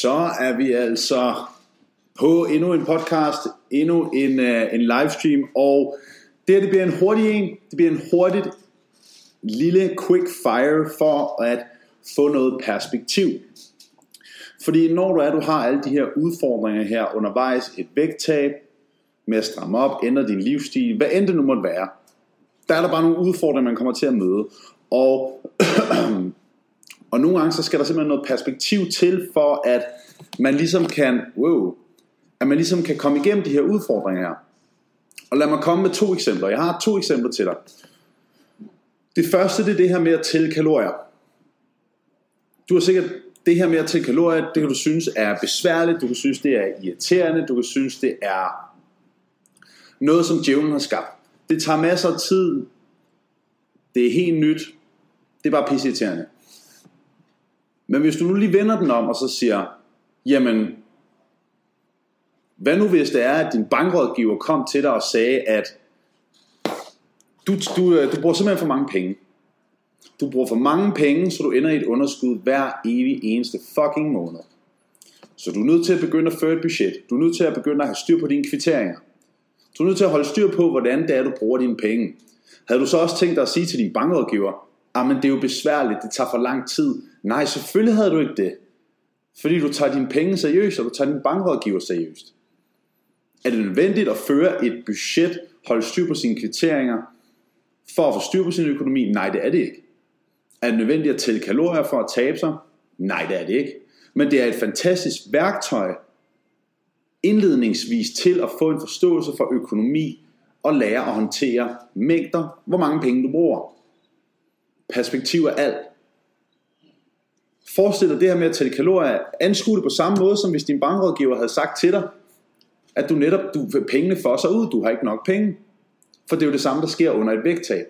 Så er vi altså på endnu en podcast, endnu en, uh, en livestream, og det her det bliver en hurtig en, det bliver en hurtigt lille quick fire for at få noget perspektiv. Fordi når du er, du har alle de her udfordringer her undervejs, et vægttab, med at stramme op, ændre din livsstil, hvad end det nu måtte være, der er der bare nogle udfordringer, man kommer til at møde. Og Og nogle gange så skal der simpelthen noget perspektiv til for at man ligesom kan, wow, at man ligesom kan komme igennem de her udfordringer her. Og lad mig komme med to eksempler. Jeg har to eksempler til dig. Det første det er det her med at tælle kalorier. Du har sikkert det her med at tælle kalorier, det kan du synes er besværligt, du kan synes det er irriterende, du kan synes det er noget som djævlen har skabt. Det tager masser af tid, det er helt nyt, det er bare pisse irriterende. Men hvis du nu lige vender den om og så siger, jamen, hvad nu hvis det er, at din bankrådgiver kom til dig og sagde, at du, du, øh, du bruger simpelthen for mange penge. Du bruger for mange penge, så du ender i et underskud hver evig eneste fucking måned. Så du er nødt til at begynde at føre et budget. Du er nødt til at begynde at have styr på dine kvitteringer. Du er nødt til at holde styr på, hvordan det er, du bruger dine penge. Havde du så også tænkt dig at sige til din bankrådgiver, ah, men det er jo besværligt, det tager for lang tid. Nej, selvfølgelig havde du ikke det. Fordi du tager dine penge seriøst, og du tager din bankrådgiver seriøst. Er det nødvendigt at føre et budget, holde styr på sine kvitteringer, for at få styr på sin økonomi? Nej, det er det ikke. Er det nødvendigt at tælle kalorier for at tabe sig? Nej, det er det ikke. Men det er et fantastisk værktøj, indledningsvis til at få en forståelse for økonomi og lære at håndtere mængder, hvor mange penge du bruger. Perspektiv er alt. Forestil dig det her med at tælle kalorier, anskue det på samme måde, som hvis din bankrådgiver havde sagt til dig, at du netop, du, pengene for sig ud, du har ikke nok penge. For det er jo det samme, der sker under et vægttab.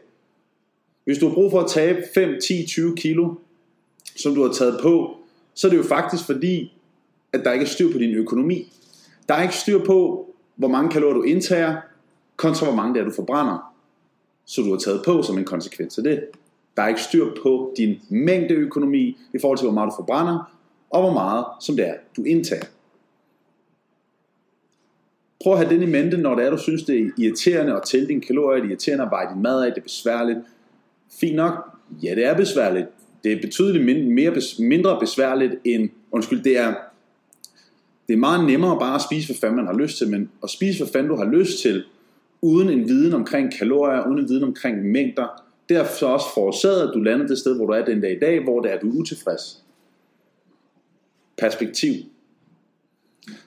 Hvis du har brug for at tabe 5, 10, 20 kilo, som du har taget på, så er det jo faktisk fordi, at der ikke er styr på din økonomi. Der er ikke styr på, hvor mange kalorier du indtager, kontra hvor mange det er, du forbrænder. Så du har taget på som en konsekvens af det. Der er ikke styr på din mængdeøkonomi i forhold til, hvor meget du forbrænder, og hvor meget som det er, du indtager. Prøv at have den i mente, når det er, du synes, det er irriterende at tælle dine kalorier, det er irriterende at veje din mad af, det er besværligt. Fint nok, ja det er besværligt. Det er betydeligt mere, mindre besværligt end, undskyld, det er, det er meget nemmere bare at spise, hvad fanden man har lyst til, men at spise, hvad fanden du har lyst til, uden en viden omkring kalorier, uden en viden omkring mængder, det har så også forårsaget, at du lander det sted, hvor du er den dag i dag, hvor det er, du er utilfreds. Perspektiv.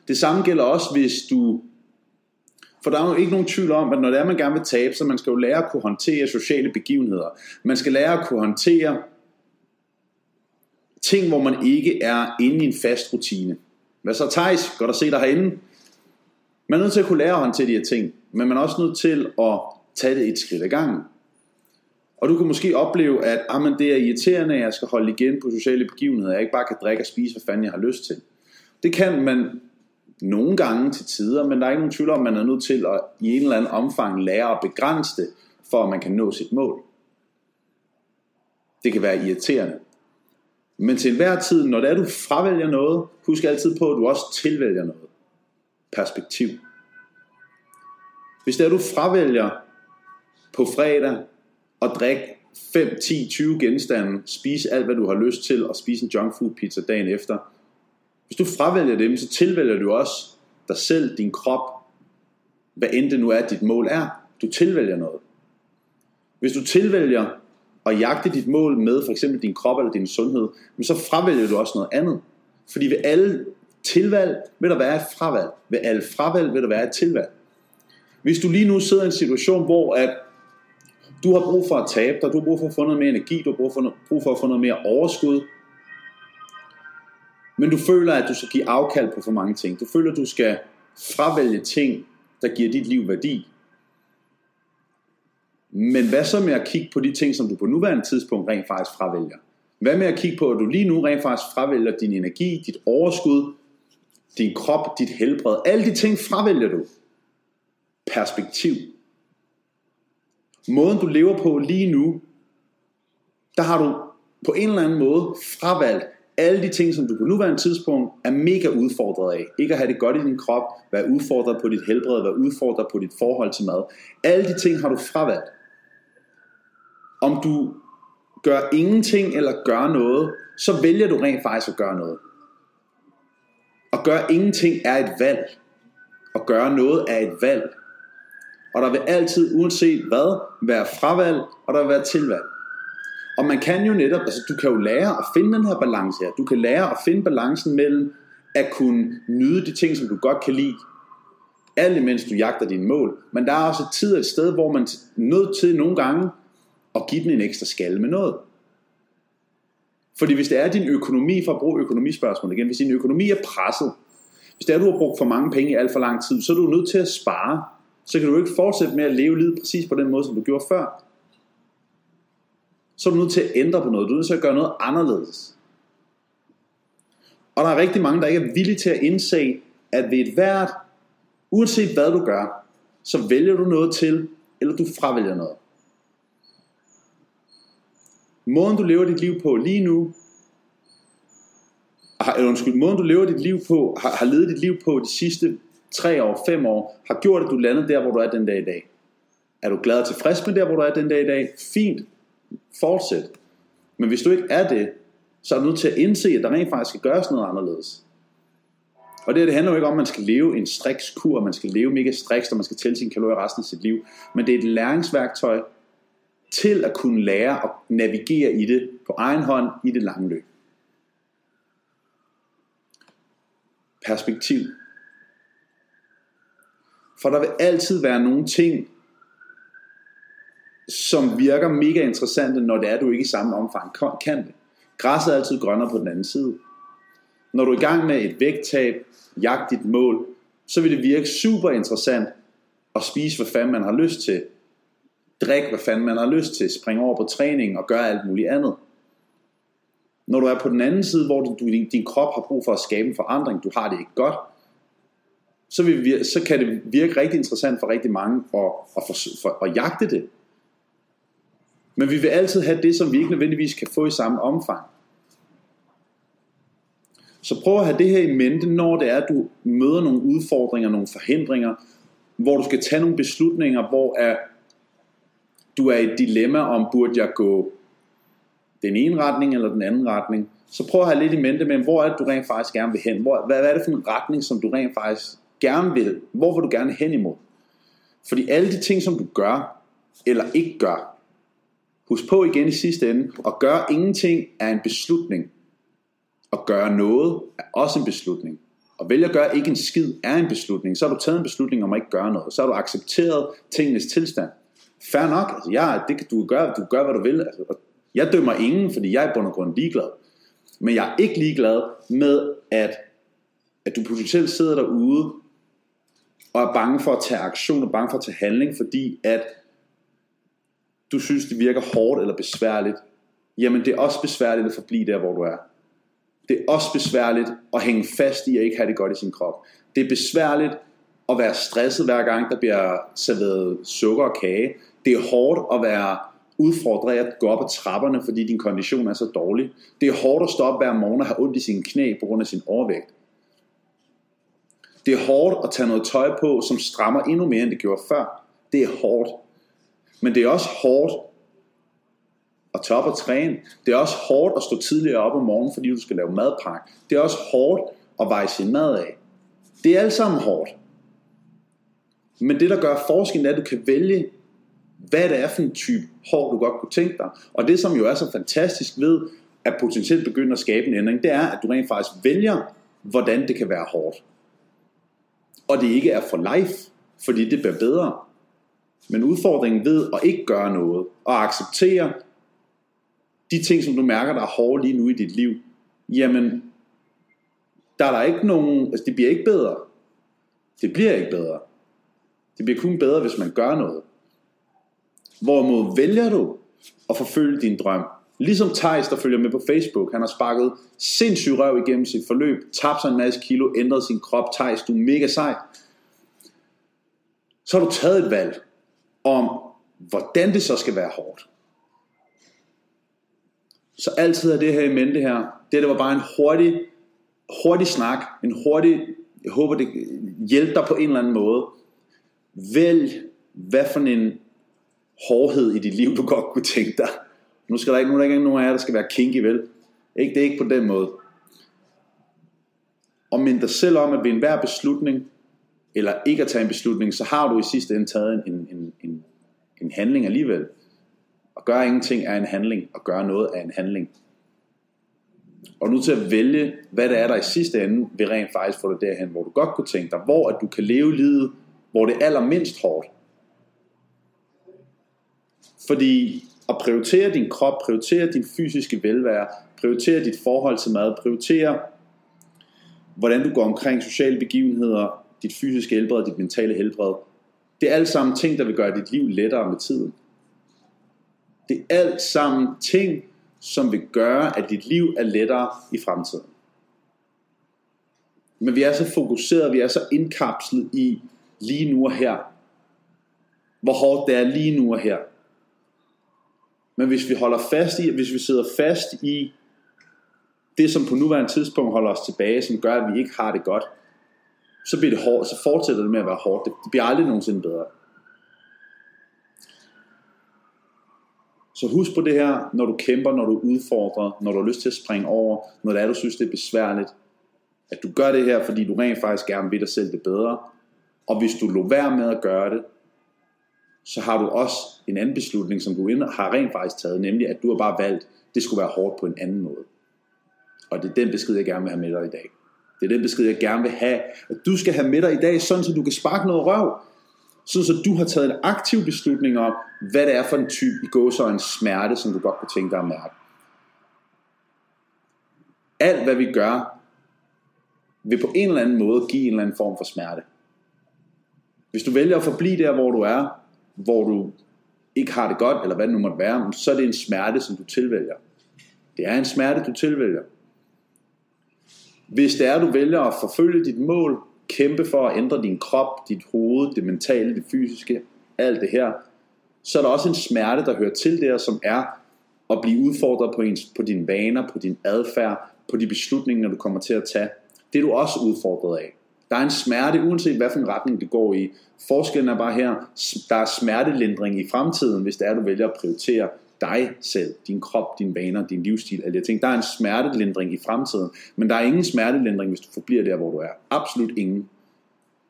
Det samme gælder også, hvis du... For der er jo ikke nogen tvivl om, at når det er, man gerne vil tabe, så man skal jo lære at kunne håndtere sociale begivenheder. Man skal lære at kunne håndtere ting, hvor man ikke er inde i en fast rutine. Hvad så, Thijs? Godt at se dig herinde. Man er nødt til at kunne lære at håndtere de her ting, men man er også nødt til at tage det et skridt ad gangen. Og du kan måske opleve, at ah, men det er irriterende, at jeg skal holde igen på sociale begivenheder, jeg ikke bare kan drikke og spise, hvad fanden jeg har lyst til. Det kan man nogle gange til tider, men der er ikke nogen tvivl om, at man er nødt til at i en eller anden omfang lære at begrænse det, for at man kan nå sit mål. Det kan være irriterende. Men til enhver tid, når det er, du fravælger noget, husk altid på, at du også tilvælger noget. Perspektiv. Hvis det er, du fravælger på fredag at drikke 5, 10, 20 genstande, spise alt, hvad du har lyst til, og spise en junk food pizza dagen efter. Hvis du fravælger dem, så tilvælger du også dig selv, din krop, hvad end det nu er, dit mål er. Du tilvælger noget. Hvis du tilvælger at jagte dit mål med for eksempel din krop eller din sundhed, så fravælger du også noget andet. Fordi ved alle tilvalg vil der være et fravalg. Ved alle fravalg vil der være et tilvalg. Hvis du lige nu sidder i en situation, hvor at du har brug for at tabe dig, du har brug for at få noget mere energi, du har brug for, brug for at få noget mere overskud. Men du føler, at du skal give afkald på for mange ting. Du føler, at du skal fravælge ting, der giver dit liv værdi. Men hvad så med at kigge på de ting, som du på nuværende tidspunkt rent faktisk fravælger? Hvad med at kigge på, at du lige nu rent faktisk fravælger din energi, dit overskud, din krop, dit helbred. Alle de ting fravælger du. Perspektiv måden du lever på lige nu, der har du på en eller anden måde fravalgt alle de ting, som du på nuværende tidspunkt er mega udfordret af. Ikke at have det godt i din krop, være udfordret på dit helbred, være udfordret på dit forhold til mad. Alle de ting har du fravalgt. Om du gør ingenting eller gør noget, så vælger du rent faktisk at gøre noget. At gøre ingenting er et valg. At gøre noget er et valg. Og der vil altid, uanset hvad, være fravalg, og der vil være tilvalg. Og man kan jo netop, altså du kan jo lære at finde den her balance her. Du kan lære at finde balancen mellem at kunne nyde de ting, som du godt kan lide, alt imens du jagter dine mål. Men der er også et tid og et sted, hvor man er nødt til nogle gange at give den en ekstra skalle med noget. Fordi hvis det er din økonomi, for at bruge økonomispørgsmålet igen, hvis din økonomi er presset, hvis det er, du har brugt for mange penge i alt for lang tid, så er du nødt til at spare. Så kan du ikke fortsætte med at leve livet præcis på den måde, som du gjorde før så er du nødt til at ændre på noget. Du er nødt til at gøre noget anderledes. Og der er rigtig mange, der ikke er villige til at indse, at ved et hvert, uanset hvad du gør, så vælger du noget til, eller du fravælger noget. Måden du lever dit liv på lige nu, har, eller undskyld, måden du lever dit liv på, har, har levet dit liv på de sidste tre år, fem år, har gjort, at du lander der, hvor du er den dag i dag. Er du glad og tilfreds med der, hvor du er den dag i dag? Fint fortsæt. Men hvis du ikke er det, så er du nødt til at indse, at der rent faktisk skal gøres noget anderledes. Og det, det handler jo ikke om, at man skal leve en striks kur, man skal leve mega striks, og man skal tælle sine kalorier resten af sit liv. Men det er et læringsværktøj til at kunne lære at navigere i det på egen hånd i det lange løb. Perspektiv. For der vil altid være nogle ting, som virker mega interessante, når det er, du ikke i samme omfang kan det. Græsset er altid grønnere på den anden side. Når du er i gang med et vægttab, jagt dit mål, så vil det virke super interessant at spise, hvad fanden man har lyst til. Drik, hvad fanden man har lyst til. Springe over på træning og gøre alt muligt andet. Når du er på den anden side, hvor du, din, din krop har brug for at skabe en forandring, du har det ikke godt, så, vil, så kan det virke rigtig interessant for rigtig mange at, at, for, for, at jagte det. Men vi vil altid have det, som vi ikke nødvendigvis kan få i samme omfang. Så prøv at have det her i mente, når det er, at du møder nogle udfordringer, nogle forhindringer, hvor du skal tage nogle beslutninger, hvor er, du er i et dilemma om, burde jeg gå den ene retning eller den anden retning. Så prøv at have lidt i mente med, hvor er det, du rent faktisk gerne vil hen? Hvor, hvad, hvad er det for en retning, som du rent faktisk gerne vil? Hvor vil du gerne hen imod? Fordi alle de ting, som du gør eller ikke gør, Husk på igen i sidste ende, at gøre ingenting er en beslutning. At gøre noget er også en beslutning. Og vælge at gøre ikke en skid er en beslutning. Så har du taget en beslutning om at ikke gøre noget. Så har du accepteret tingenes tilstand. Fair nok, altså, ja, det kan du gøre, du gør, hvad du vil. Altså, jeg dømmer ingen, fordi jeg er i bund og grund ligeglad. Men jeg er ikke ligeglad med, at, at du potentielt sidder derude og er bange for at tage aktion og bange for at tage handling, fordi at du synes, det virker hårdt eller besværligt, jamen det er også besværligt at forblive der, hvor du er. Det er også besværligt at hænge fast i at ikke have det godt i sin krop. Det er besværligt at være stresset hver gang, der bliver serveret sukker og kage. Det er hårdt at være udfordret af at gå op ad trapperne, fordi din kondition er så dårlig. Det er hårdt at stå op hver morgen og have ondt i sine knæ på grund af sin overvægt. Det er hårdt at tage noget tøj på, som strammer endnu mere, end det gjorde før. Det er hårdt. Men det er også hårdt at tage op og træne. Det er også hårdt at stå tidligere op om morgenen, fordi du skal lave madpakke. Det er også hårdt at veje sin mad af. Det er alt sammen hårdt. Men det, der gør forskellen, er, at du kan vælge, hvad det er for en type hår, du godt kunne tænke dig. Og det, som jo er så fantastisk ved, at potentielt begynde at skabe en ændring, det er, at du rent faktisk vælger, hvordan det kan være hårdt. Og det ikke er for life, fordi det bliver bedre. Men udfordringen ved at ikke gøre noget, og acceptere de ting, som du mærker, der er hårde lige nu i dit liv, jamen, der er der ikke nogen, altså det bliver ikke bedre. Det bliver ikke bedre. Det bliver kun bedre, hvis man gør noget. Hvorimod vælger du at forfølge din drøm, Ligesom Thijs, der følger med på Facebook, han har sparket sindssygt røv igennem sit forløb, tabt sig en masse kilo, ændret sin krop. Thijs, du er mega sej. Så har du taget et valg om, hvordan det så skal være hårdt. Så altid er det her i mente her. Det der var bare en hurtig, hurtig snak. En hurtig, jeg håber det hjælper dig på en eller anden måde. Vælg, hvad for en hårdhed i dit liv, du godt kunne tænke dig. Nu skal der ikke, nu er der ikke nogen af jer, der skal være kinky, vel? Ikke, det er ikke på den måde. Og mind dig selv om, at ved enhver beslutning, eller ikke at tage en beslutning, så har du i sidste ende taget en, en, en, en handling alligevel. At gøre ingenting er en handling, og gøre noget er en handling. Og nu til at vælge, hvad det er, der i sidste ende vil rent faktisk få dig derhen, hvor du godt kunne tænke dig, hvor at du kan leve livet, hvor det er allermindst hårdt. Fordi at prioritere din krop, prioritere din fysiske velvære, prioritere dit forhold til mad, prioritere hvordan du går omkring sociale begivenheder, dit fysiske helbred, dit mentale helbred. Det er alt sammen ting, der vil gøre dit liv lettere med tiden. Det er alt sammen ting, som vil gøre, at dit liv er lettere i fremtiden. Men vi er så fokuseret, vi er så indkapslet i lige nu og her. Hvor hårdt det er lige nu og her. Men hvis vi holder fast i, hvis vi sidder fast i det, som på nuværende tidspunkt holder os tilbage, som gør, at vi ikke har det godt, så, bliver det hårdt, så fortsætter det med at være hårdt. Det bliver aldrig nogensinde bedre. Så husk på det her, når du kæmper, når du udfordrer, når du har lyst til at springe over, når det er, du synes, det er besværligt, at du gør det her, fordi du rent faktisk gerne vil dig selv det bedre. Og hvis du lå være med at gøre det, så har du også en anden beslutning, som du har rent faktisk taget, nemlig at du har bare valgt, det skulle være hårdt på en anden måde. Og det er den besked, jeg gerne vil have med dig i dag. Det er den besked, jeg gerne vil have, at du skal have med dig i dag, sådan så du kan sparke noget røv. Sådan så du har taget en aktiv beslutning om, hvad det er for en type i en smerte, som du godt kunne tænke dig at mærke. Alt hvad vi gør, vil på en eller anden måde give en eller anden form for smerte. Hvis du vælger at forblive der, hvor du er, hvor du ikke har det godt, eller hvad det nu måtte være, så er det en smerte, som du tilvælger. Det er en smerte, du tilvælger. Hvis det er, du vælger at forfølge dit mål, kæmpe for at ændre din krop, dit hoved, det mentale, det fysiske, alt det her, så er der også en smerte, der hører til der, som er at blive udfordret på, ens, på dine vaner, på din adfærd, på de beslutninger, du kommer til at tage. Det er du også udfordret af. Der er en smerte, uanset hvad for en retning det går i. Forskellen er bare her, der er smertelindring i fremtiden, hvis det er, du vælger at prioritere dig selv, din krop, din vaner, din livsstil, alle de ting. Der er en smertelindring i fremtiden, men der er ingen smertelindring, hvis du forbliver der, hvor du er. Absolut ingen.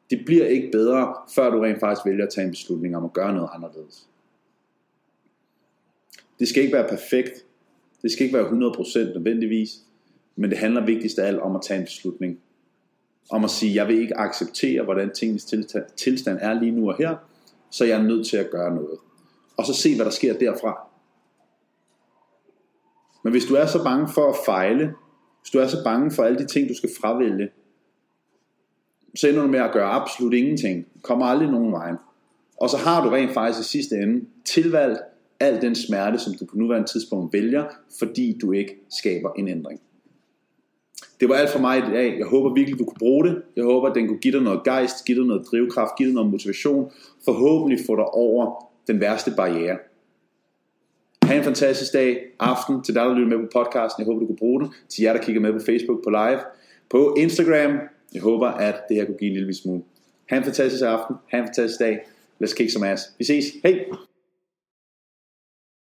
Det bliver ikke bedre, før du rent faktisk vælger at tage en beslutning om at gøre noget anderledes. Det skal ikke være perfekt. Det skal ikke være 100% nødvendigvis. Men det handler vigtigst af alt om at tage en beslutning. Om at sige, jeg vil ikke acceptere, hvordan tingens tilstand er lige nu og her, så jeg er nødt til at gøre noget. Og så se, hvad der sker derfra. Men hvis du er så bange for at fejle, hvis du er så bange for alle de ting, du skal fravælge, så ender du med at gøre absolut ingenting. Kommer aldrig nogen vej. Og så har du rent faktisk i sidste ende tilvalgt al den smerte, som du på nuværende tidspunkt vælger, fordi du ikke skaber en ændring. Det var alt for mig i dag. Jeg håber virkelig, du kunne bruge det. Jeg håber, at den kunne give dig noget gejst, give dig noget drivkraft, give dig noget motivation. Forhåbentlig få dig over den værste barriere. Ha' en fantastisk dag, aften til dig, der lytter med på podcasten. Jeg håber, du kunne bruge den. Til jer, der kigger med på Facebook, på live, på Instagram. Jeg håber, at det her kunne give en lille smule. Ha' en fantastisk aften. Ha' en fantastisk dag. Let's kick some ass. Vi ses. Hej!